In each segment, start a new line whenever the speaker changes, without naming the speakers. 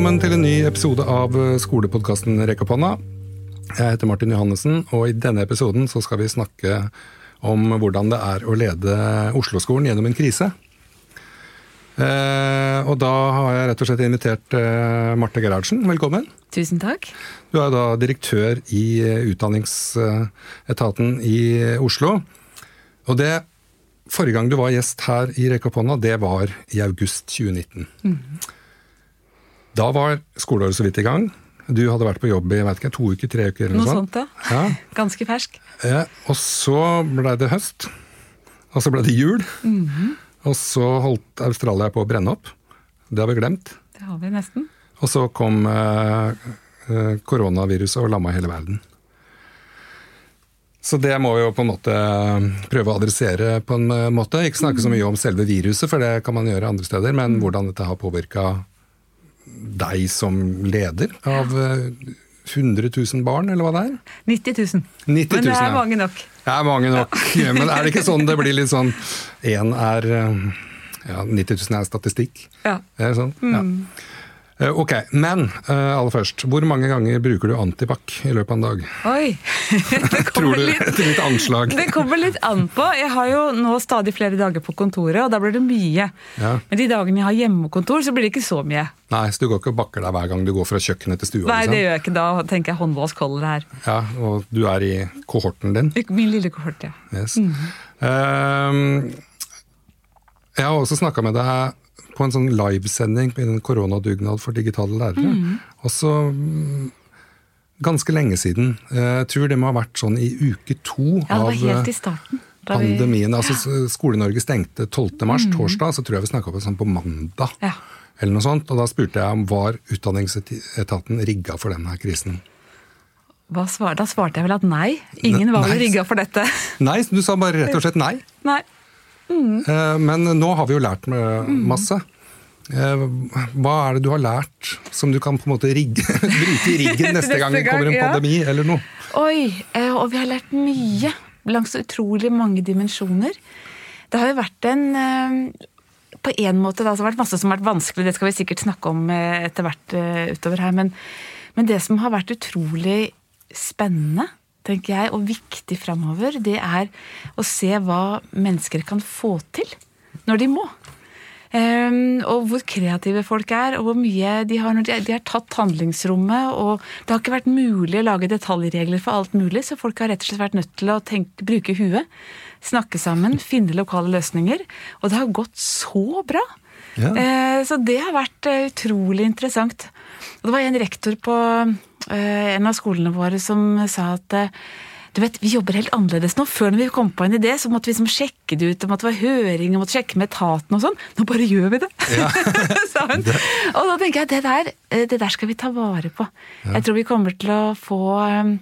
Velkommen til en ny episode av skolepodkasten Rekk opp hånda. Jeg heter Martin Johannessen, og i denne episoden så skal vi snakke om hvordan det er å lede Oslo-skolen gjennom en krise. Eh, og da har jeg rett og slett invitert eh, Marte Gerhardsen. Velkommen.
Tusen takk.
Du er da direktør i eh, Utdanningsetaten i Oslo. Og det Forrige gang du var gjest her i Rekk opp hånda, det var i august 2019. Da var skoleåret så vidt i gang. Du hadde vært på jobb i vet ikke, to uker, tre uker eller
Noe
noe
sånt, ja.
Ja.
Ganske fersk.
Eh, og så ble det høst. Og så ble det jul.
Mhm.
Og så holdt Australia på å brenne opp. Det har vi glemt.
Det har vi nesten.
Og så kom eh, eh, koronaviruset og lamma hele verden. Så det må vi jo på en måte prøve å adressere på en eh, måte. Ikke snakke så mye om selve viruset, for det kan man gjøre andre steder, men hvordan dette har påvirka deg som leder av eh, 100 000 barn, eller hva det er?
90 000.
90 000,
Men det er mange nok.
Det er mange nok. Men er det ikke sånn det blir litt sånn Én er eh, Ja, 90 000 er statistikk.
Ja.
Er sånn? Ja. Eh, Ok, men eh, aller først. Hvor mange ganger bruker du antibac i løpet av en dag?
Oi! Det kommer,
du?
litt,
anslag.
det kommer litt an på. Jeg har jo nå stadig flere dager på kontoret, og da blir det mye.
Ja.
Men de dagene jeg har hjemmekontor, så blir det ikke så mye.
Nei, så du går ikke og bakker deg hver gang du går fra kjøkkenet til stua?
Nei, det
liksom?
gjør jeg ikke. Da tenker jeg håndvask holder her.
Ja, Og du er i kohorten din?
Min lille kohort, ja.
Yes. Ehm, jeg har også snakka med deg på en sånn livesending på en koronadugnad for digitale lærere. Også mm, ganske lenge siden. Jeg tror det må ha vært sånn i uke to
Ja,
av
helt
eh,
i starten. da vi-
pandemien. Altså Skole-Norge stengte 12. mars, torsdag, så tror jeg vi snakka på sånn på mandag.
Ja.
Eller noe sånt, og Da spurte jeg om var Utdanningsetaten rigga for denne krisen.
Svar, da svarte jeg vel at nei. Ingen var vel rigga for dette.
Nei, du sa bare rett og slett nei.
Nei.
Eh, Men nå har vi jo lært masse. Eh, Hva er det du har lært som du kan på en måte rigge, bruke i riggen neste gang det kommer en
pandemi ja.
eller noe?
Oi, eh, og vi har lært mye langs utrolig mange dimensjoner. Det har jo vært en På en måte da, så har vært masse som har vært vanskelig, det skal vi sikkert snakke om etter hvert utover her. Men, men det som har vært utrolig spennende, tenker jeg, og viktig framover, det er å se hva mennesker kan få til når de må. Um, og hvor kreative folk er, og hvor mye de har når de, de har tatt handlingsrommet. Og det har ikke vært mulig å lage detaljregler for alt mulig, så folk har rett og slett vært nødt til å tenke, bruke huet. Snakke sammen, finne lokale løsninger. Og det har gått så bra!
Ja.
Eh, så det har vært eh, utrolig interessant. Og det var en rektor på en av skolene våre som sa at eh, du vet, Vi jobber helt annerledes nå. Før når vi kom på en idé, så måtte vi liksom sjekke det ut. Det måtte være høring, måtte sjekke med etaten og sånn. Nå bare gjør vi det! sa hun. Og da tenker jeg det der, eh, det der skal vi ta vare på. Jeg tror vi kommer til å få eh,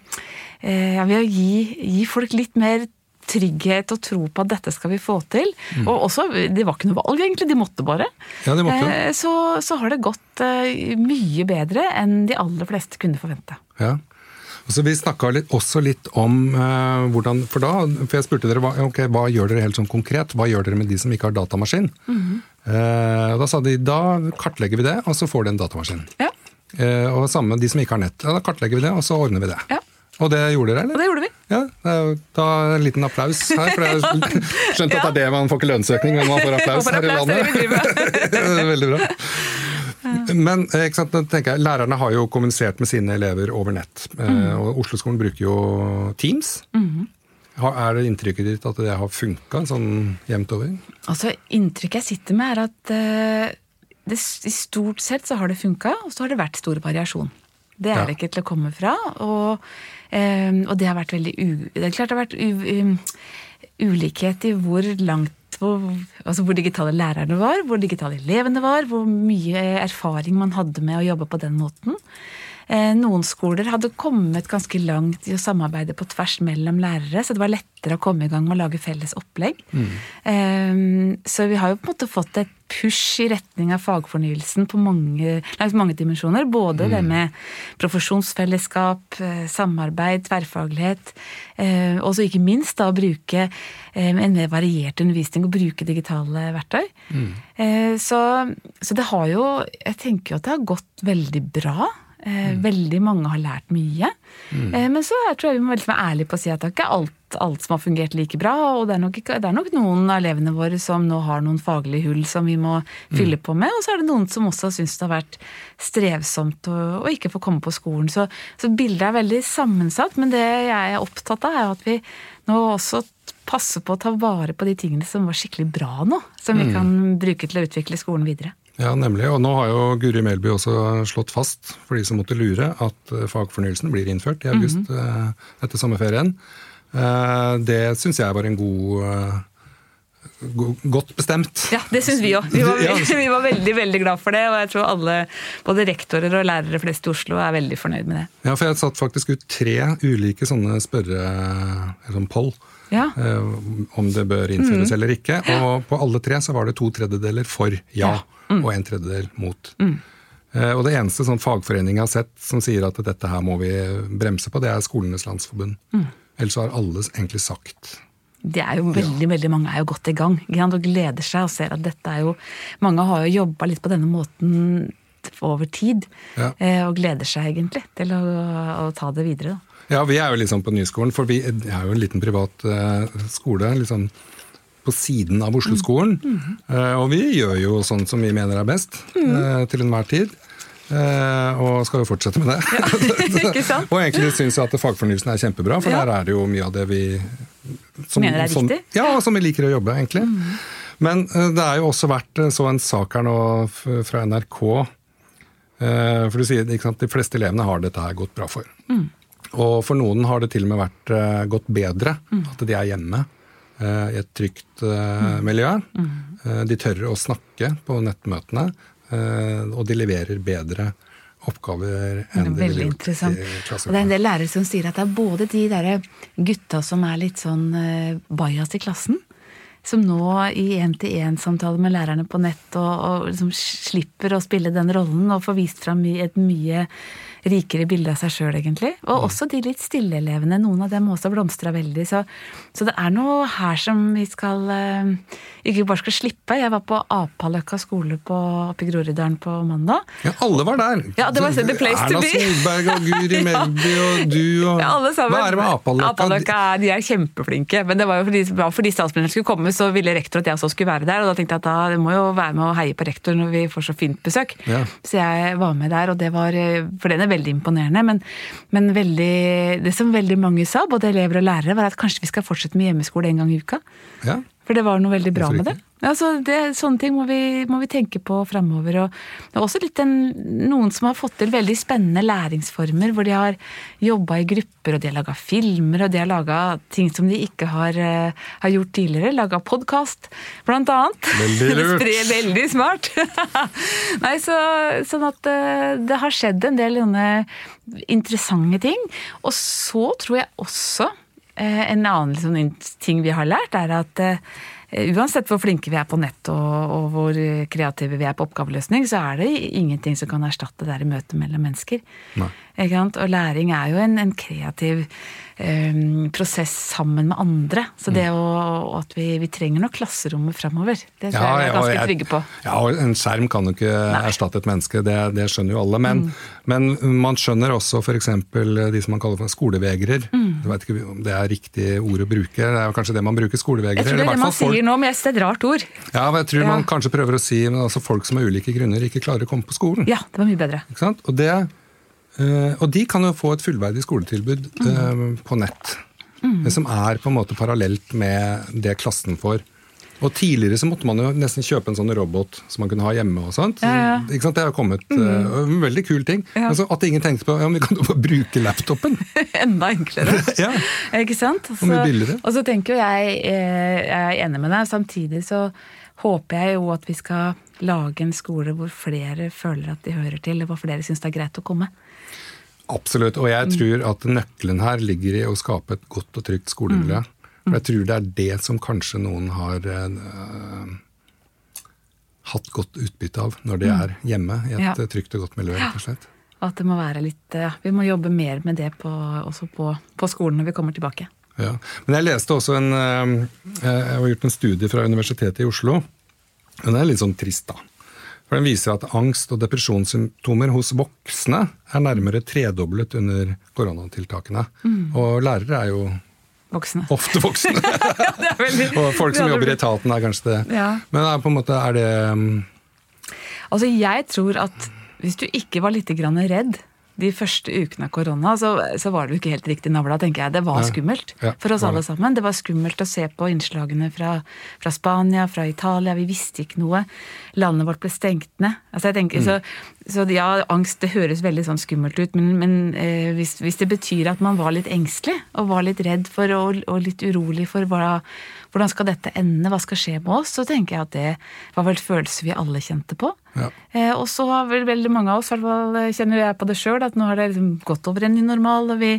ja, Ved å gi, gi folk litt mer trygghet og tro på at dette skal vi få til. Og også, Det var ikke noe valg, egentlig. De måtte bare.
Ja, de måtte.
Eh, Så, så har det gått eh, mye bedre enn de aller fleste kunne forvente.
Ja. Og så Vi snakka også litt om eh, hvordan For da, for jeg spurte dere hva, okay, hva gjør dere helt sånn konkret? Hva gjør dere med de som ikke har datamaskin? eh, og Da sa de da kartlegger vi det, og så får de en datamaskin.
Ja,
Eh, og samme de som ikke har nett. Ja, da kartlegger vi det, og så ordner vi det.
Ja.
Og det gjorde dere, eller?
Og det gjorde vi.
Ja, da en liten applaus her, for jeg har skjønt at det er det man får ikke lønnsøkning, men man får applaus her i landet. Veldig bra. Men eh, ikke sant, tenker jeg, lærerne har jo kommunisert med sine elever over nett. eh,
Mm.
Og Oslo-skolen bruker jo Teams. Har- Er det inntrykket ditt at det har funka sånn jevnt over?
Altså, Inntrykket jeg sitter med, er at eh, det, i stort sett så har det funka, og så har det vært stor variasjon. Det er
Ja.
det ikke til å komme fra. Og, og det har vært veldig u... Det er klart det har vært u, um, ulikhet i hvor langt hvor, altså hvor digitale lærerne var, hvor digitale elevene var, hvor mye erfaring man hadde med å jobbe på den måten. Eh, noen skoler hadde kommet ganske langt i å samarbeide på tvers mellom lærere, så det var lettere å komme i gang med å lage felles opplegg. Mm. Så vi har jo på en måte fått et push i retning av fagfornyelsen på mange, langs mange dimensjoner. Både mm. det med profesjonsfellesskap, eh, samarbeid, tverrfaglighet. Og så ikke minst da å bruke en mer variert undervisning og bruke digitale verktøy. Mm. Så, så det har jo Jeg tenker jo at det har gått veldig bra. Eh, mm. Veldig mange har lært mye. Mm. Eh, men så jeg tror jeg vi må være ærlige på å si at det er ikke alt, alt som har fungert like bra. Og det er, nok, det er, nok, noen av elevene våre som nå har noen faglige hull som vi må fylle mm. på med. Og så er det noen som også syns det har vært strevsomt å, å ikke få komme på skolen. Så, så, bildet er veldig sammensatt. Men det jeg er opptatt av, er at vi nå også passer på å ta vare på de tingene som var skikkelig bra nå. Som vi mm. kan bruke til å utvikle skolen videre.
Ja, nemlig. Og nå har jo Guri Melby også slått fast, for de som måtte lure, at eh, fagfornyelsen blir innført i august mm -hmm. etter sommerferien. Eh, det syns jeg var en god Godt bestemt.
Ja, det syns vi òg. Vi, vi, var veldig veldig glad for det. Og jeg tror alle, både rektorer og lærere flest i Oslo, er veldig fornøyd med det.
Ja, for jeg satt faktisk ut tre ulike sånne spørre... eller Sånn poll. Ja. Om det bør innføres mm. eller ikke. Og på alle tre så var det to tredjedeler for ja. ja mm. og en tredjedel mot. Mm. Eh, og det eneste sånn fagforeningen har sett som sier at dette her må vi bremse på, det er Skolenes landsforbund. Mm. Ellers har alle egentlig sagt
det er jo veldig, ja. veldig mange er jo godt i gang og gleder seg og ser at dette er jo Mange har jo jobba litt på denne måten over tid, ja. Eh, og gleder seg egentlig til å, å ta det videre. Da.
Ja, vi er jo liksom på Nyskolen, for vi er jo en liten privat uh, skole. liksom på siden av Oslo-skolen. Mm. Mm. Og vi gjør jo sånn som vi mener er best mm. til enhver tid. Eh, og skal jo fortsette med det. Ja, og egentlig syns jeg at fagfornyelsen er kjempebra, for ja. der er det jo mye av det vi
som, mener er
som? Ja, som vi liker å jobbe, egentlig. Mm. Men det er jo også vært så en sak her nå fra NRK. For du sier ikke sant, de fleste elevene har dette her gått bra for. Mm. Og for noen har det til og med vært gått bedre mm. at de er hjemme. uh, i et trygt mm. miljø. Mm. De tør å snakke på nettmøtene, og de leverer bedre oppgaver enn
det ville gjort i klasserommet. Det er en del lærere som sier at det er både de der gutta som er litt sånn bajas i klassen, som nå i én-til-én-samtale med lærerne på nett og, og liksom slipper å spille den rollen og får vist fram et mye rikere bilde av seg sjøl, egentlig. Og mm. også de litt stille elevene. Noen av dem også blomstra veldig. Så, så, det er noe her som vi skal uh, ikke bare skal slippe. Jeg var på Apaløkka skole på, oppe i Groruddalen på mandag.
Ja, alle var der!
Ja, det var the place
Erna
to be.
Erna Solberg og Guri Melby og du og
ja, alle sammen.
Hva er det med Apaløkka?
Apaløkka er, de er kjempeflinke. Men det var jo fordi, fordi statsministeren skulle komme, så ville rektor at jeg også skulle være der. Og da tenkte jeg at da må jo være med å heie på rektor når vi får så fint besøk. Ja. Så jeg var med der, og det var For den er veldig imponerende. Men, men veldig, det som veldig mange sa, både elever og lærere, var at kanskje vi skal fortsette med hjemmeskole en gang i uka. Ja. For det var noe veldig bra med det. Altså, det, sånne ting må vi, må vi tenke på framover. Og det er også litt en, noen som har fått til veldig spennende læringsformer, hvor de har jobba i grupper, og de har laga filmer, og de har laga ting som de ikke har, uh, har gjort tidligere. Laga podkast, blant annet.
Veldig lurt.
veldig smart. Nei, så, sånn at uh, det har skjedd en del interessante ting. Og så tror jeg også Eh, en annen liksom, ting vi har lært, er at eh, uansett hvor flinke vi er på nett og, og, hvor kreative vi er på oppgaveløsning, så er det ingenting som kan erstatte det der møtet mellom mennesker. Og læring er jo en, en kreativ um, prosess sammen med andre. Så det mm. å, at vi, vi, trenger nok klasserommet framover, det tror ja, jeg vi er ganske trygge på.
Ja, og en skjerm kan jo ikke Nei. erstatte et menneske, det, det, skjønner jo alle. Men, mm. men man skjønner også f.eks. de som man kaller for skolevegrer. Mm. Jeg vet ikke om det er riktig ord å bruke, det er kanskje det man bruker skolevegrer.
Jeg tror det er det man folk... sier nå, men det er et rart ord.
Ja, men jeg tror ja. man kanskje prøver å si altså folk som av ulike grunner ikke klarer å komme på skolen.
Ja, det var mye bedre.
Ikke sant? Og det og de kan jo få et fullverdig skoletilbud mm. på nett. Mm. Som er på en måte parallelt med det klassen får. Og Tidligere så måtte man jo nesten kjøpe en sånn robot som man kunne ha hjemme. og sånt. Ja, ja. Ikke sant? Det har kommet mm. uh, en veldig kul ting. Ja. Altså, at ingen tenkte på ja, men vi kan jo bare bruke laptopen.
Enda enklere.
ja.
Ikke sant?
og mye billigere.
Og så tenker jo jeg, jeg er enig med deg. Samtidig så håper jeg jo at vi skal lage en skole hvor flere føler at de hører til, og hvor flere syns det er greit å komme.
Absolutt. Og jeg tror at nøkkelen her ligger i å skape et godt og trygt skolemiljø. For jeg tror det er det som kanskje noen har uh, hatt godt utbytte av når de er hjemme i et
Ja.
trygt og godt miljø, rett og slett.
At det må være litt uh, Vi må jobbe mer med det på, også på, på skolen når vi kommer tilbake.
Ja. Men jeg leste også en øh, Jeg har gjort en studie fra Universitetet i Oslo. Den er litt sånn trist, da. For Den viser at angst- og depresjonssymptomer hos voksne er nærmere tredoblet under koronatiltakene. Og lærere er jo
Voksne.
ofte voksne.
Det veldig-
og folk som jobber i etaten er kanskje det.
Ja.
Men er på en måte, er det um,
Altså, jeg tror at hvis du ikke var litt grann redd de første ukene av korona, så, så var det jo ikke helt riktig navla, tenker jeg. Det var skummelt
Ja,
for oss alle sammen. Det var skummelt å se på innslagene fra, fra Spania, fra Italia. Vi visste ikke noe. Landet vårt ble stengt ned. Altså, jeg tenker, så, så ja, angst det høres veldig sånn skummelt ut, men, men eh, hvis, hvis det betyr at man var litt engstelig, og var litt redd for og, og litt urolig for hva, hvordan skal dette ende, hva skal skje med oss, så tenker jeg at det var vel følelser vi alle kjente på.
Ja.
Eh, og så har vel veldig mange av oss, i hvert fall eh, kjenner jeg på det sjøl, at nå har det liksom gått over en ny normal, og vi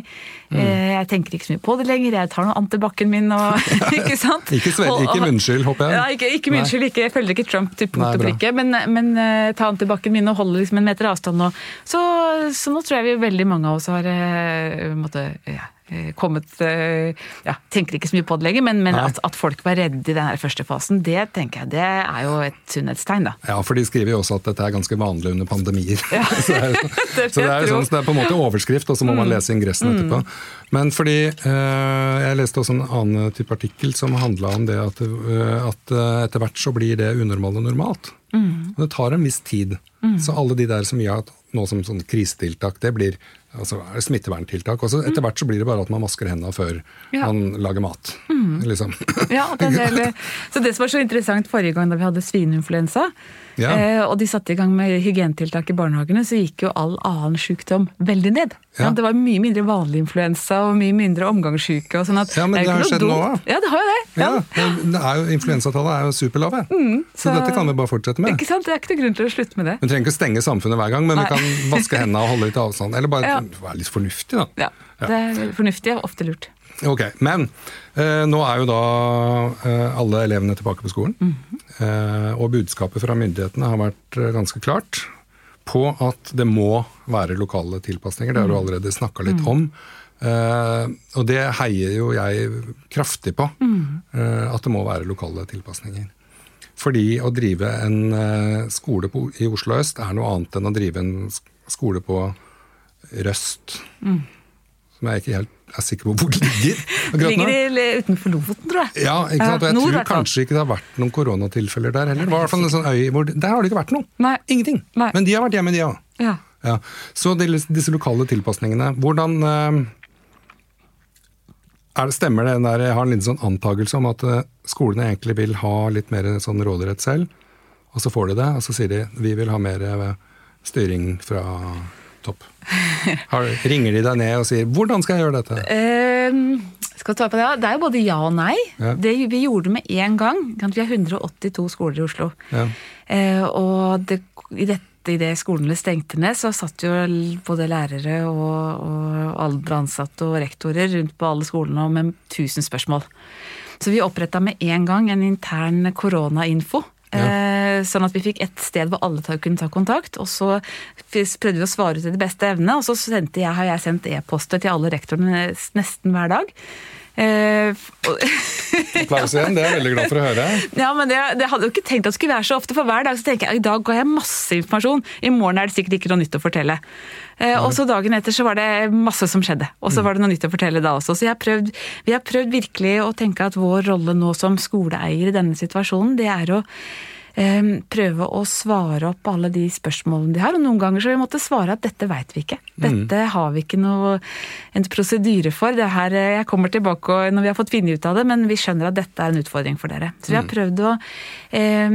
Mm.
eh, Jeg tenker ikke så mye på det lenger, jeg tar nå antibac-en min og Ikke sant?
Ikke, svel, ikke munnskyld, håper jeg.
Ja, ikke, ikke munnskyld, ikke, jeg følger ikke Trump til punkt
Nei,
og prikke, men, men eh, ta antibac-en min og holde liksom en meter avstand nå. Så, så nå tror jeg vi veldig mange av oss har eh, måtte, ja, kommet eh, ja, Tenker ikke så mye på det lenger, men, men at, at folk var redde i den her første fasen, det tenker jeg det er jo et sunnhetstegn, da.
Ja, for de skriver jo også at dette er ganske vanlig under pandemier. så det er, så det er, sånn, så det er på en måte overskrift, og så må man lese ingressen etterpå. Men fordi øh, Jeg leste også en annen type artikkel som handla om det at, øh, at eh, etter hvert så blir det unormale normalt. Og det tar en viss tid. Så alle de der som gjør at nå som sånn krisetiltak, det blir altså er smitteverntiltak. Og så etter hvert så blir det bare at man masker hendene før
Ja.
man lager mat. Liksom.
Ja, det så det som var så interessant forrige gang da vi hadde svineinfluensa,
Ja.
eh, og de satte i gang med hygienetiltak i barnehagene, så gikk jo all annen sykdom veldig ned.
Ja.
Det var mye mindre vanlig influensa og mye mindre omgangssyke. Og sånn at
Ja, men det,
det
har skjedd
dumt.
nå, da.
Ja, det har jo det. Ja.
Det er jo, Influensatallet er jo superlave. så,
Mm, så-
dette kan vi bare fortsette med.
Ikke sant? Det er ikke noe grunn til å slutte med det.
Vi trenger ikke å stenge samfunnet hver gang, men vi kan vaske hendene og holde litt avstand. Eller bare være litt fornuftig, da.
Ja, Det er fornuftig og ofte lurt.
Ok, Men eh, nå er jo da eh, alle elevene tilbake på skolen. eh, og budskapet fra myndighetene har vært eh, ganske klart på at det må være lokale tilpasninger. Det har du allerede snakka litt om. Eh, og det heier jo jeg kraftig på. eh, at det må være lokale tilpasninger. Fordi å drive en skole på, i Oslo øst er noe annet enn å drive en skole på Røst. Som jeg ikke helt er sikker på hvor det ligger.
Det ligger utenfor Lofoten, tror jeg.
Ja, ikke sant? Og jeg
nord,
tror kanskje ikke det har vært noen koronatilfeller der heller. Det var i hvert fall en sånn øy hvor Der har det ikke vært noe.
Nei.
Ingenting.
Nei.
Men de har vært hjemme, de òg.
Ja.
Ja. Så disse lokale tilpasningene, hvordan eh, det, Stemmer det der, Jeg har en liten sånn antakelse om at eh, skolene egentlig vil ha litt mer sånn råderett selv, og så får de det, og så sier de vi vil ha mer eh, styring fra topp. Har, ringer de deg ned og sier 'hvordan skal jeg gjøre dette'?
Uh, skal ta på det? Det er jo både ja og nei.
Ja.
Det vi gjorde med en gang. Vi har 182 skoler i Oslo.
Ja.
Uh, og det, i dette i det skolene stengte ned, så satt jo både lærere og, og andre ansatte og rektorer rundt på alle skolene og med tusen spørsmål. Så vi oppretta med en gang en intern koronainfo. Eh, sånn at vi fikk ett sted hvor alle kunne ta kontakt. Og så prøvde vi å svare ut til det beste evne, og så sendte jeg, har jeg sendt e-poster til alle rektorene nesten hver dag. Applaus
Klaus igjen, det er jeg veldig glad for å høre.
ja, men det, det hadde jo ikke tenkt at det skulle være så ofte, for hver dag så tenker jeg i dag ga jeg masse informasjon. I morgen er det sikkert ikke noe nytt å fortelle. Eh, og så dagen etter så var det masse som skjedde, og så var det noe nytt å fortelle da også. Så jeg har prøvd, vi har prøvd virkelig å tenke at vår rolle nå som skoleeier i denne situasjonen, det er å eh, prøve å svare opp alle de spørsmålene de har. Og noen ganger så har vi måttet svare at dette veit vi ikke. Dette har vi ikke noe en prosedyre for. Det her, eh, jeg kommer tilbake og, når vi har fått finne ut av det, men vi skjønner at dette er en utfordring for dere. Så vi har prøvd å eh,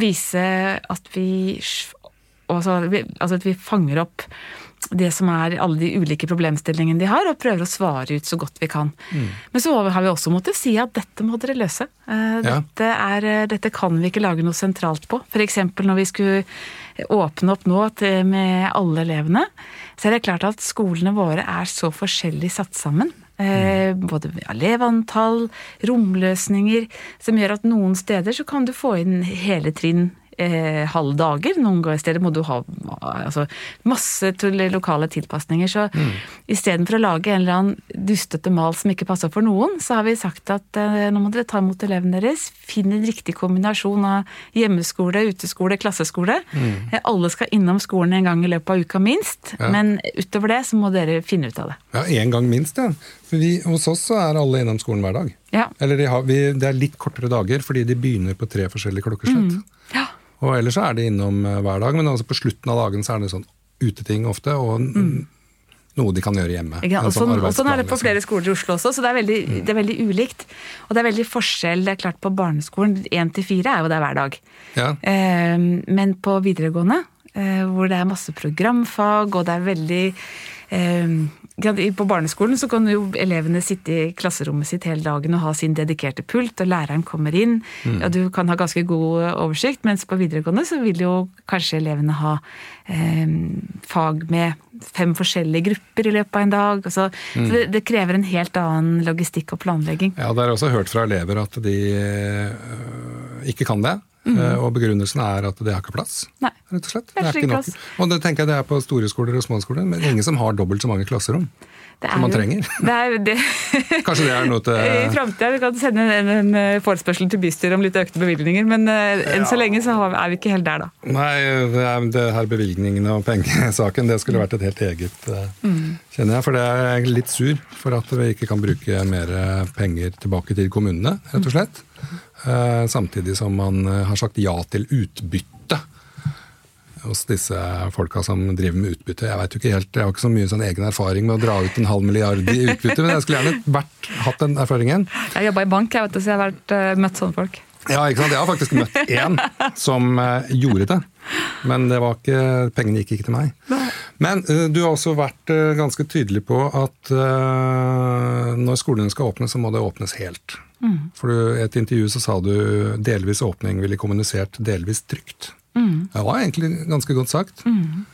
vise at vi altså, vi- altså at vi fanger opp det som er alle de ulike problemstillingene de har, og prøver å svare ut så godt vi kan. Men så har vi også måttet si at dette må dere løse. Eh, Dette, er, dette kan vi ikke lage noe sentralt på. F.eks. når vi skulle åpne opp nå med alle elevene, så er det klart at skolene våre er så forskjellig satt sammen. Mm. både elevantall, romløsninger, som gjør at noen steder så kan du få inn hele trinn eh, halve dager. Noen steder må du ha altså, masse til lokale tilpasninger. Så mm. istedenfor å lage en eller annen dustete mal som ikke passer for noen, så har vi sagt at eh, nå må dere ta imot elevene deres. Finn en riktig kombinasjon av hjemmeskole, uteskole, klasseskole. Mm. Eh, alle skal innom skolen en gang i løpet av uka minst. Ja. Men utover det så må dere finne ut av det.
Ja, én gang minst, ja. For vi, hos oss så er alle innom skolen hver dag.
Ja.
Eller de har, vi, det er litt kortere dager fordi de begynner på tre forskjellige klokkeslett.
Mm. Ja.
Og ellers så er det innom uh, hver dag, men altså på slutten av dagen så er det sånn uteting ofte, og mm. noe de kan gjøre hjemme.
Ja, og sånn, og sånn er det på flere skoler i Oslo også, så det er, veldig, mm. det er veldig ulikt. Og det er veldig forskjell, det er klart på barneskolen, én til fire er jo der hver dag.
Ja.
Eh, men på videregående, eh, hvor det er masse programfag, og det er veldig eh, på barneskolen så kan jo elevene sitte i klasserommet sitt hele dagen og ha sin dedikerte pult, og læreren kommer inn, mm. Ja, du kan ha ganske god oversikt. Mens på videregående så vil jo kanskje elevene ha eh, fag med fem forskjellige grupper i løpet av en dag. Så, mm. så det, det, krever en helt annen logistikk og planlegging.
Ja, det er også hørt fra elever at de øh, ikke kan det. Mm. Og begrunnelsen er at det har ikke plass.
Nei.
rett Og slett.
Det er ikke
nok. Og det tenker jeg det er på store skoler og små skoler, men ingen som har dobbelt så mange klasserom. som man trenger.
Det er, det,
Kanskje det er noe til
I framtida vi kan sende en, en, forespørsel til bystyret om litt økte bevilgninger, men uh, enn så lenge så er vi ikke helt der, da.
Nei, det, er, det her bevilgningene og pengesaken, det skulle vært et helt eget, uh, mm. kjenner jeg. For det er litt sur for at vi ikke kan bruke mer penger tilbake til kommunene, rett og slett. Uh, samtidig som man har sagt ja til utbytte hos disse folka som driver med utbytte. Jeg vet jo ikke helt, jeg har ikke så mye sånn egen erfaring med å dra ut en halv milliard i utbytte, men jeg skulle gjerne vært, hatt den erfaringen.
Jeg jobba i bank, jeg vet så jeg har vært, uh, møtt sånne folk.
Ja, ikke sant? Jeg har faktisk møtt én som gjorde det. Men det var ikke, pengene gikk ikke til meg. Men uh, du har også vært ganske tydelig på at når skolene skal åpne, så må det åpnes helt.
Mm.
For I et intervju så sa du delvis åpning ville kommunisert delvis trygt.
Mm.
Det var egentlig ganske godt sagt.
Mm.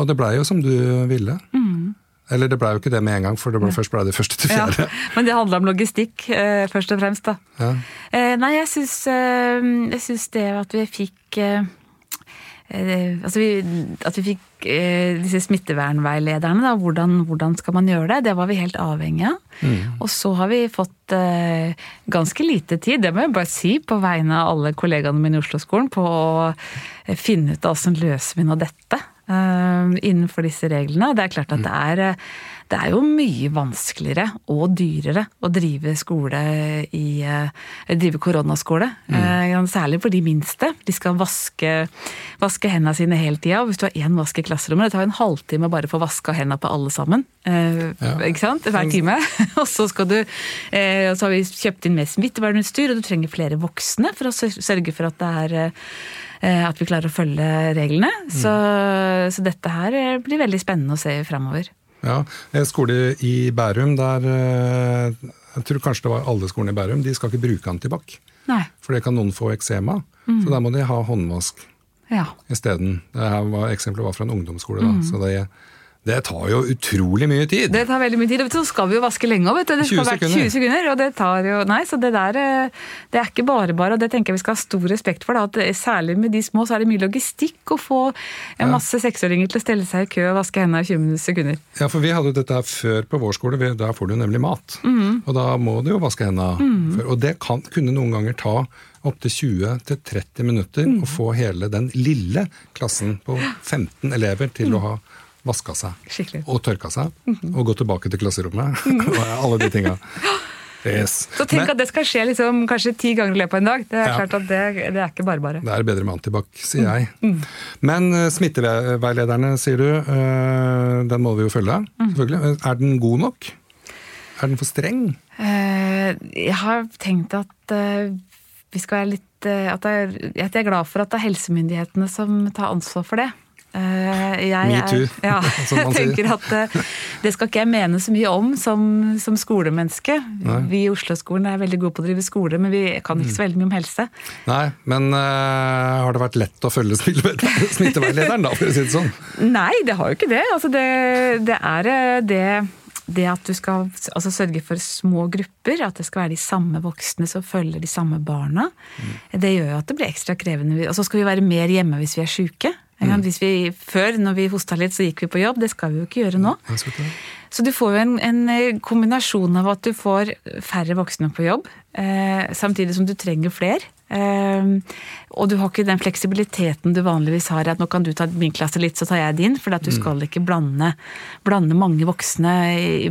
Og det blei jo som du ville.
Mm.
Eller det blei jo ikke det med en gang, for det ble, først blei det første til fjerde.
Ja, men det handla om logistikk, eh, først og fremst, da.
Ja.
Eh, nei, jeg syns, eh, det at vi fikk eh, altså vi, At vi fikk eh, disse smittevernveilederne, da, hvordan, hvordan, skal man gjøre det, det var vi helt avhengig av.
Mm.
Og så har vi fått eh, ganske lite tid, det må jeg bare si, på vegne av alle kollegaene mine i Oslo-skolen, på å finne ut av åssen løser vi nå dette. eh, innenfor disse reglene. Det er klart at det er, det er jo mye vanskeligere og dyrere å drive skole i uh, drive koronaskole.
Mm.
Uh, særlig for de minste. De skal vaske, vaske hendene sine hele tida. Hvis du har én vask i klasserommet, det tar en halvtime bare for å vaske hendene på alle sammen.
Ja.
Ikke sant? Hver time. og så skal du Så har vi kjøpt inn mer smittevernutstyr, og du trenger flere voksne for å sørge for at det er at vi klarer å følge reglene. Så,
Mm.
så, dette her blir veldig spennende å se framover.
Ja, en skole i Bærum der Jeg tror kanskje det var alle skolene i Bærum. De skal ikke bruke antibac. For det kan noen få eksema.
Mm.
Så da må de ha håndvask
Ja.
isteden. Eksempelet var fra en ungdomsskole. da,
Mm.
så det, det tar jo utrolig mye tid.
Det tar veldig mye tid. og Så skal vi jo vaske lenge òg, vet du. Det
20
skal være
sekunder.
20 sekunder. Og det tar jo Nei, så det der eh, Det er ikke bare bare, og det tenker jeg vi skal ha stor respekt for. Da, at særlig med de små så er det mye logistikk å få en masse seksåringer til å stelle seg i kø og vaske hendene i 20 sekunder.
Ja, for vi hadde dette her før på vår skole. Der får du nemlig mat.
Mm.
Og da må du jo vaske hendene. før. Og det kan, kunne noen ganger ta opptil 20-30 minutter
Mm.
å få hele den lille klassen på 15 elever til å ha vaska seg.
Skikkelig.
Og tørka seg.
Mm.
Og gå tilbake til klasserommet. og alle de tinga. Yes.
Så tenk
Men-
at det skal skje liksom, kanskje ti ganger i løpet av en dag. Det er
Ja.
klart at det, det er ikke bare bare.
Det er bedre med antibac, sier jeg.
Mm.
Men uh, smitteveilederne, sier du, uh, den må vi jo følge.
Mm.
selvfølgelig. Er den god nok? Er den for streng?
Uh, Jeg har tenkt at eh, vi skal være litt eh, at jeg, at jeg er glad for at det er helsemyndighetene som tar ansvar for det. Eh, jeg er- Ja, tenker at eh, det skal ikke jeg mene så mye om som, som skolemenneske.
Nei.
Vi i Oslo-skolen er veldig gode på å drive skole, men vi kan ikke så veldig mye om helse.
Nei, men uh, har det vært lett å følge smitte- smitteveilederen, da, for å si det sånn?
Nei, det har jo ikke det. Altså det, det er det det at du skal altså sørge for små grupper, at det skal være de samme voksne som følger de samme barna, det gjør jo at det blir ekstra krevende. Og så skal vi være mer hjemme hvis vi er sjuke. Hvis vi, før, når vi hosta litt, så gikk vi på jobb. Det skal vi jo ikke gjøre nå. Så du får jo en, en eh, kombinasjon av at du får færre voksne på jobb, eh, samtidig som du trenger flere. Eh, og du har ikke den fleksibiliteten du vanligvis har, at nå kan du ta min klasse litt, så tar jeg din, for at du skal ikke blande, blande mange voksne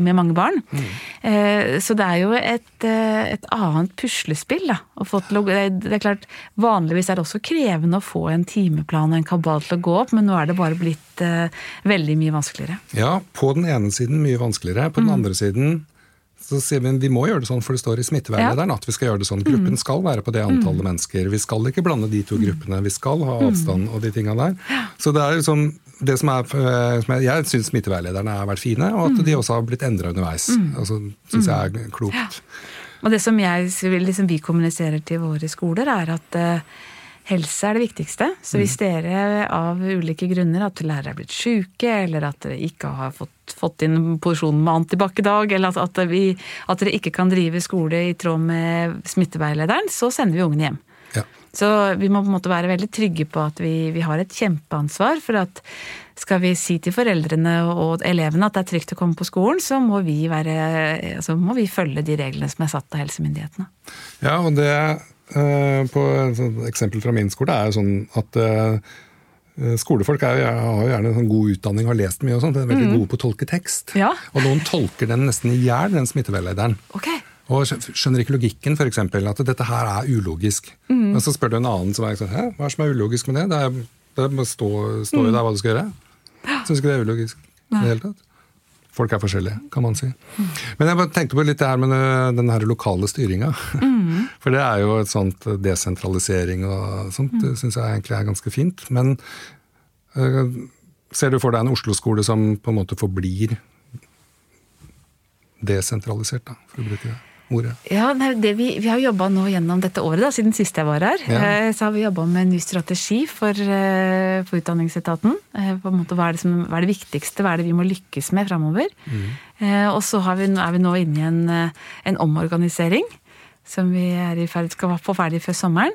med mange barn. Eh, så det er jo et, eh, et annet puslespill. Da, å få til å, det, er- det er klart, Vanligvis er det også krevende å få en timeplan og en kabal til å gå opp, men nå er det bare blitt eh, veldig mye vanskeligere.
Ja, på den ene siden mye vanskeligere. På den
Mm.
andre siden så sier vi vi må gjøre det sånn, for det står i smitteveilederen at vi skal gjøre det sånn.
Mm.
Gruppen skal være på det antallet mennesker. Vi skal ikke blande de to gruppene. Vi skal ha
Mm.
avstand og de tinga der. Så det er liksom det som er, eh, som jeg, jeg syns smittevernlederne har vært fine, og
Mm.
at de også har blitt endra underveis. Altså, syns jeg er klokt.
Og det som jeg, liksom vi kommuniserer til våre skoler, er at eh, helse er det viktigste. Så hvis dere av ulike grunner, at lærere er blitt syke, eller at dere ikke har fått, fått inn porsjonen med antibac i dag, eller at, at, vi, at dere ikke kan drive skole i tråd med smitteveilederen, så sender vi ungene hjem.
Ja.
Så vi må på en måte være veldig trygge på at vi, vi har et kjempeansvar for at skal vi si til foreldrene og elevene at det er trygt å komme på skolen, så må vi, være, altså må vi følge de reglene som er satt av helsemyndighetene.
Ja, og det på et eksempel fra min skole er jo sånn at eh, Skolefolk er, jo- har jo gjerne en sånn god utdanning, har lest mye og sånt, er veldig gode på å tolke tekst.
Ja.
Og noen tolker den nesten i hjel, den smitteveilederen.
Okay.
Og skjønner ikke logikken, f.eks. At dette her er ulogisk. men så spør du en annen som er sånn Hæ, hva er det som er ulogisk med det? Det, er, det står jo der hva du skal gjøre. Syns ikke det er ulogisk i det hele tatt. Folk er forskjellige, kan man si. Men jeg tenkte på litt det her med øh, den her lokale styringa. For det er jo et sånt desentralisering og sånt, det syns jeg egentlig er ganske fint. Men øh, ser du for deg en Oslo-skole som på en måte forblir desentralisert, da, for å bruke det ordet?
Ja, det vi, vi har jobba nå gjennom dette året, da, siden sist jeg var her.
Ja.
eh, Så har vi jobba med en ny strategi for, eh, for Utdanningsetaten. Eh, På en måte, hva, er det som, hva er det viktigste, hva er det vi må lykkes med framover? Mm. Og så har vi, er vi nå inne i en, en omorganisering. Som vi er i ferd, skal få ferdig før sommeren.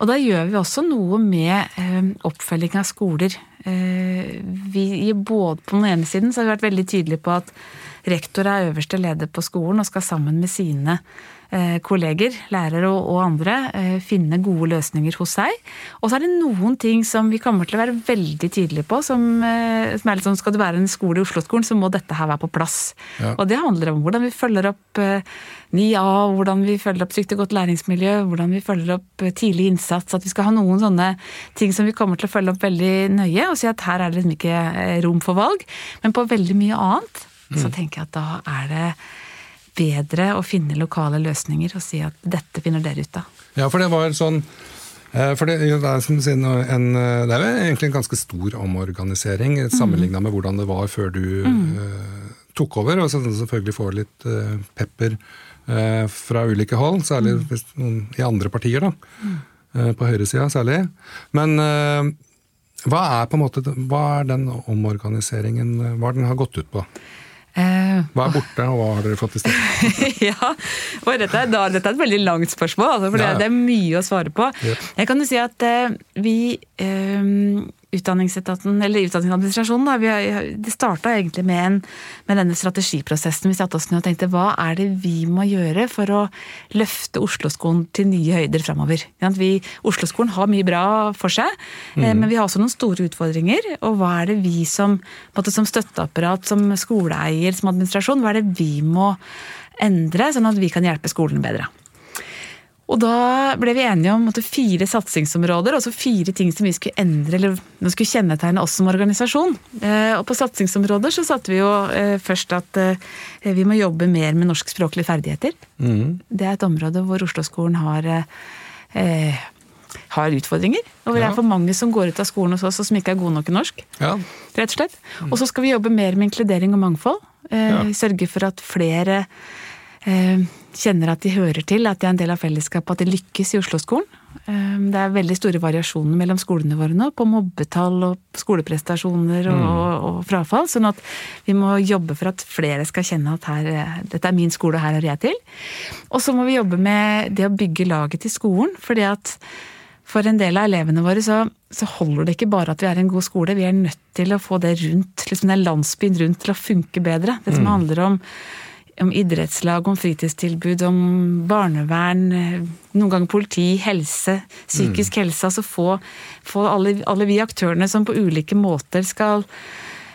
Og da gjør vi også noe med oppfølging av skoler. Eh, vi, både, på den ene siden så har vi vært veldig tydelige på at rektor er øverste leder på skolen og skal sammen med sine kolleger, lærere og, andre, eh, finne gode løsninger hos seg. Og så er det noen ting som vi kommer til å være veldig tydelige på. Som, eh, som er litt sånn, Skal det være en skole i Oslo-skolen, så må dette her være på plass.
Ja.
Og det handler om hvordan vi følger opp eh, 9A, hvordan vi følger opp trygt og godt læringsmiljø, hvordan vi følger opp eh, tidlig innsats. At vi skal ha noen sånne ting som vi kommer til å følge opp veldig nøye. Og si at her er det liksom ikke eh, rom for valg. Men på veldig mye annet så tenker jeg at da er det bedre å finne lokale løsninger og si at dette finner dere ut av.
Ja, for det var sånn eh, for det, det, er, som sier, en, eh, det er egentlig en ganske stor omorganisering sammenligna med hvordan det var før du eh, tok over. Og så selvfølgelig får litt uh, pepper uh, fra ulike hold, særlig noen i andre partier. da, eh, På høyresida særlig. Men hva er på en måte, hva er den omorganiseringen hva den har gått ut på?
Eh,
Hva er borte, og hva har dere fått i stedet?
ja, og dette da, dette er et veldig langt spørsmål, altså, for
Ja, ja.
det, det er mye å svare på.
Yep.
Jeg kan jo si at eh, vi eh, Utdanningsetaten, eller Utdanningsadministrasjonen, da, vi har, det starta egentlig med, en, med denne strategiprosessen. Vi satte oss ned og tenkte hva er det vi må gjøre for å løfte Oslo-skolen til nye høyder framover. Oslo-skolen har mye bra for seg, eh, men vi har også noen store utfordringer. Og hva er det vi som, måte, som støtteapparat, som skoleeier, som administrasjon, hva er det vi må endre, sånn at vi kan hjelpe skolene bedre? Og da ble vi enige om måtte, fire satsingsområder, altså fire ting som vi skulle endre, eller som skulle kjennetegne oss som organisasjon. Eh, og på satsingsområder så satte vi jo eh, først at eh, vi må jobbe mer med norskspråklige ferdigheter. Det er et område hvor Oslo-skolen har eh, har utfordringer. Og det er for mange som går ut av skolen hos oss og som ikke er gode nok i norsk.
Ja,
rett og slett. Og så skal vi jobbe mer med inkludering og mangfold. Eh,
Ja.
Sørge for at flere eh, kjenner at de hører til, at de er en del av fellesskapet, at de lykkes i Oslo-skolen. Eh, det er veldig store variasjoner mellom skolene våre nå, på mobbetall og skoleprestasjoner og, og frafall. Sånn at vi må jobbe for at flere skal kjenne at her, dette er min skole, og her hører jeg til. Og så må vi jobbe med det å bygge laget til skolen. fordi at for en del av elevene våre så, så holder det ikke bare at vi er en god skole, vi er nødt til å få det rundt, liksom den landsbyen rundt til å funke bedre. Det som handler om, om idrettslag, om fritidstilbud, om barnevern, eh, noen ganger politi, helse, psykisk helse. Altså få, få alle, alle vi aktørene som på ulike måter skal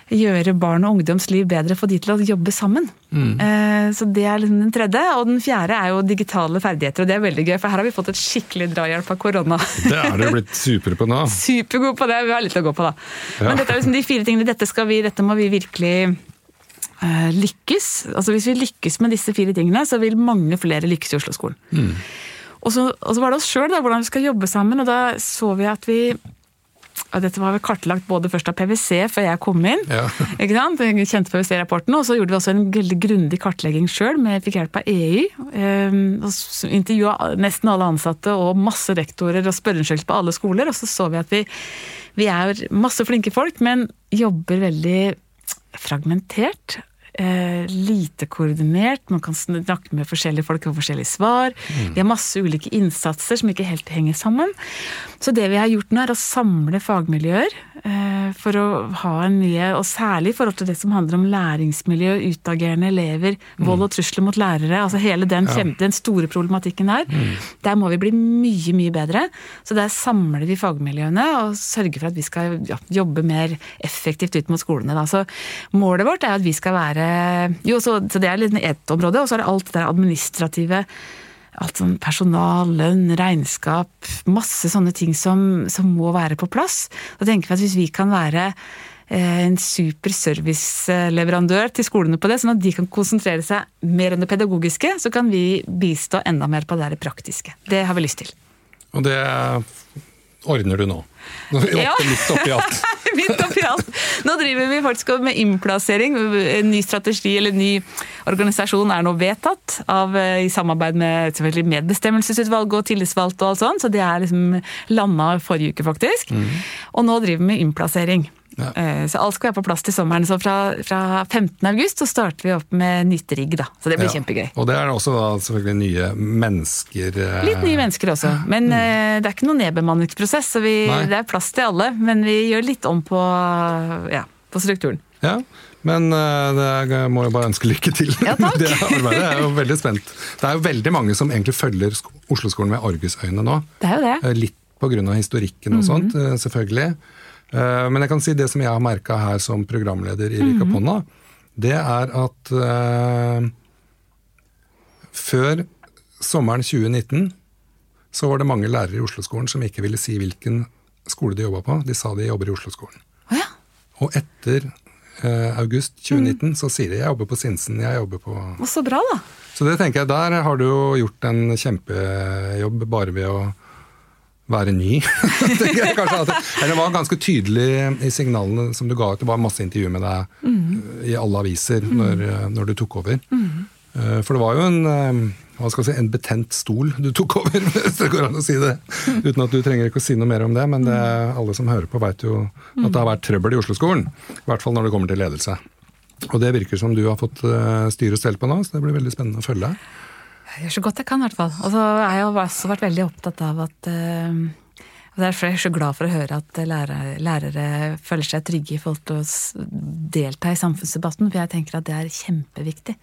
gjøre barn og ungdoms liv bedre, få de til å jobbe sammen. Eh, Så det er liksom den tredje. Og den fjerde er jo digitale ferdigheter, og det er veldig gøy, for her har vi fått et skikkelig drahjelp av korona.
Det er dere blitt supre på nå.
Supergod på det, vi har litt å gå på da.
Ja.
Men dette er liksom de fire tingene, dette, skal vi, dette må vi virkelig lykkes. Altså Hvis vi lykkes med disse fire tingene, så vil mange flere lykkes i Oslo-skolen. Og, så, og så var det oss sjøl, hvordan vi skal jobbe sammen, og da så vi at vi og dette var vel kartlagt både først av PwC før jeg kom inn.
Ja.
ikke sant? Jeg kjente PwC-rapporten, og så gjorde vi også en veldig grundig kartlegging sjøl. Fikk hjelp av EY. Um, Intervjua nesten alle ansatte og masse rektorer og spørreundersøkelser på alle skoler. Og så så vi at vi, vi er masse flinke folk, men jobber veldig fragmentert. Eh, lite koordinert, man kan snakke med forskjellige folk og forskjellige svar. Vi har masse ulike innsatser som ikke helt henger sammen. Så det vi har gjort nå, er å samle fagmiljøer eh, for å ha en mye Og særlig i forhold til det som handler om læringsmiljø, utagerende elever, vold og trusler mot lærere. altså Hele den, kjem- den store problematikken der. Der må vi bli mye, mye bedre. Så der samler vi fagmiljøene og sørger for at vi skal ja, jobbe mer effektivt ut mot skolene. Da. Så målet vårt er at vi skal være Jo, så, så det er litt ett område, og så er det alt det der administrative alt sånn personal, lønn, regnskap, masse sånne ting som, som må være på plass. Da tenker vi at hvis vi kan være eh, en super serviceleverandør til skolene på det, sånn at de kan konsentrere seg mer om det pedagogiske, så kan vi bistå enda mer på det der praktiske. Det har vi lyst til.
Og det ordner du nå.
Ja.
Litt oppi alt.
Midt oppi alt. Nå driver vi faktisk med innplassering. En ny strategi eller en ny organisasjon er nå vedtatt av, eh, i samarbeid med medbestemmelsesutvalget og tillitsvalgte og alt sånt, så det er liksom landa forrige uke, faktisk. Og nå driver vi med innplassering.
Ja.
Eh, Så alt skal være på plass til sommeren. Så fra, fra 15. august så starter vi opp med nytt rigg, da. Så det blir
Ja.
kjempegøy.
Og det er også da selvfølgelig nye mennesker. eh,
Litt nye mennesker også, men mm. det er ikke noen nedbemanningsprosess. Så vi, det er plass til alle, men vi gjør litt om på, ja, på strukturen.
Ja, men eh, det er, må jeg bare ønske lykke til
Ja,
med det arbeidet. Jeg er jo veldig spent. Det er jo veldig mange som egentlig følger sk- Oslo-skolen med argusøyne nå.
Det er jo det.
Eh, Litt pga. historikken og sånt, eh, selvfølgelig. Eh, Men jeg kan si det som jeg har merka her som programleder i Rika Ponna, det er at eh, før sommeren 2019 så var det mange lærere i Oslo-skolen som ikke ville si hvilken skole de jobba på. De sa de jobber i Oslo-skolen.
Oh, ja.
Og etter eh, august 2019 så sier de jeg jobber på Sinsen, jeg jobber på
Og så bra, da.
Så det tenker jeg, der har du jo gjort en kjempejobb bare ved å være ny. eller det var ganske tydelig i signalene som du ga ut. Det var masse intervjuer med deg
Mm.
i alle aviser når, når du tok over. Mm. For det var jo en, eh, si, en betent stol du tok over, hvis det går an å si det. Uten at du trenger ikke å si noe mer om det, men det, alle som hører på vet jo at det har vært trøbbel i Oslo-skolen. I hvert fall når det kommer til ledelse. Og det virker som du har fått eh, styre og stell på nå, så det blir veldig spennende å følge.
Jeg gjør så godt jeg kan, i hvert fall. Og så har jeg også vært veldig opptatt av at eh, og Derfor er jeg så glad for å høre at lærere, lærere føler seg trygge i forhold til å delta i samfunnsdebatten, for jeg tenker at det er kjempeviktig.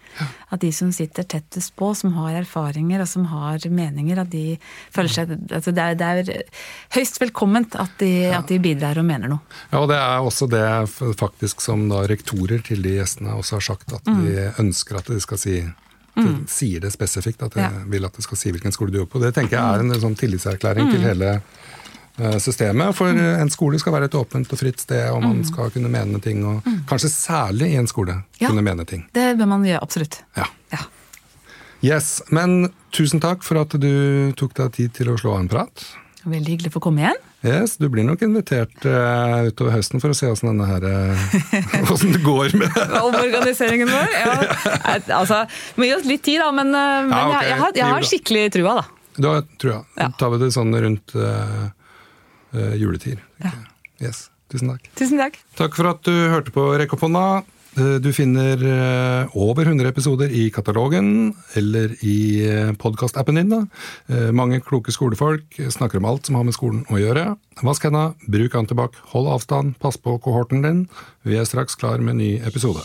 At de som sitter tettest på, som har erfaringer og som har meninger, at de føler seg altså det, er, det er høyst velkomment at de, at de bidrar og mener noe.
Ja, og Det er også det faktisk som da rektorer til de gjestene også har sagt, at de ønsker at de skal si de sier det spesifikt, at jeg
Ja.
vil at det skal si hvilken skole du jobber på. Det tenker jeg er en sånn tillitserklæring til hele eh, systemet. For mm. en skole skal være et åpent og fritt sted, og man skal kunne mene ting. Og kanskje særlig i en skole
Ja.
kunne mene ting.
Det bør man gjøre, absolutt.
Ja.
Ja.
Yes, Men tusen takk for at du tok deg tid til å slå av en prat.
Veldig hyggelig for å komme igjen.
Yes, Du blir nok invitert uh, utover høsten for å se åssen denne her uh, Åssen det går med
Omorganiseringen vår? Ja, altså, må gi oss litt tid, da, men, uh, men ja, okay. jeg, jeg, har, jeg, har, skikkelig trua, da.
Du har trua. Ja. tar vi det sånn rundt uh, juletid. Ja. Yes. Tusen takk.
Tusen takk.
Takk for at du hørte på Rekk opp hånda. Eh, du finner eh, over 100 episoder i katalogen eller i eh, podkastappen din. Da. Mange kloke skolefolk snakker om alt som har med skolen å gjøre. Vask henda, bruk antibac, hold avstand, pass på kohorten din. Vi er straks klar med en ny episode.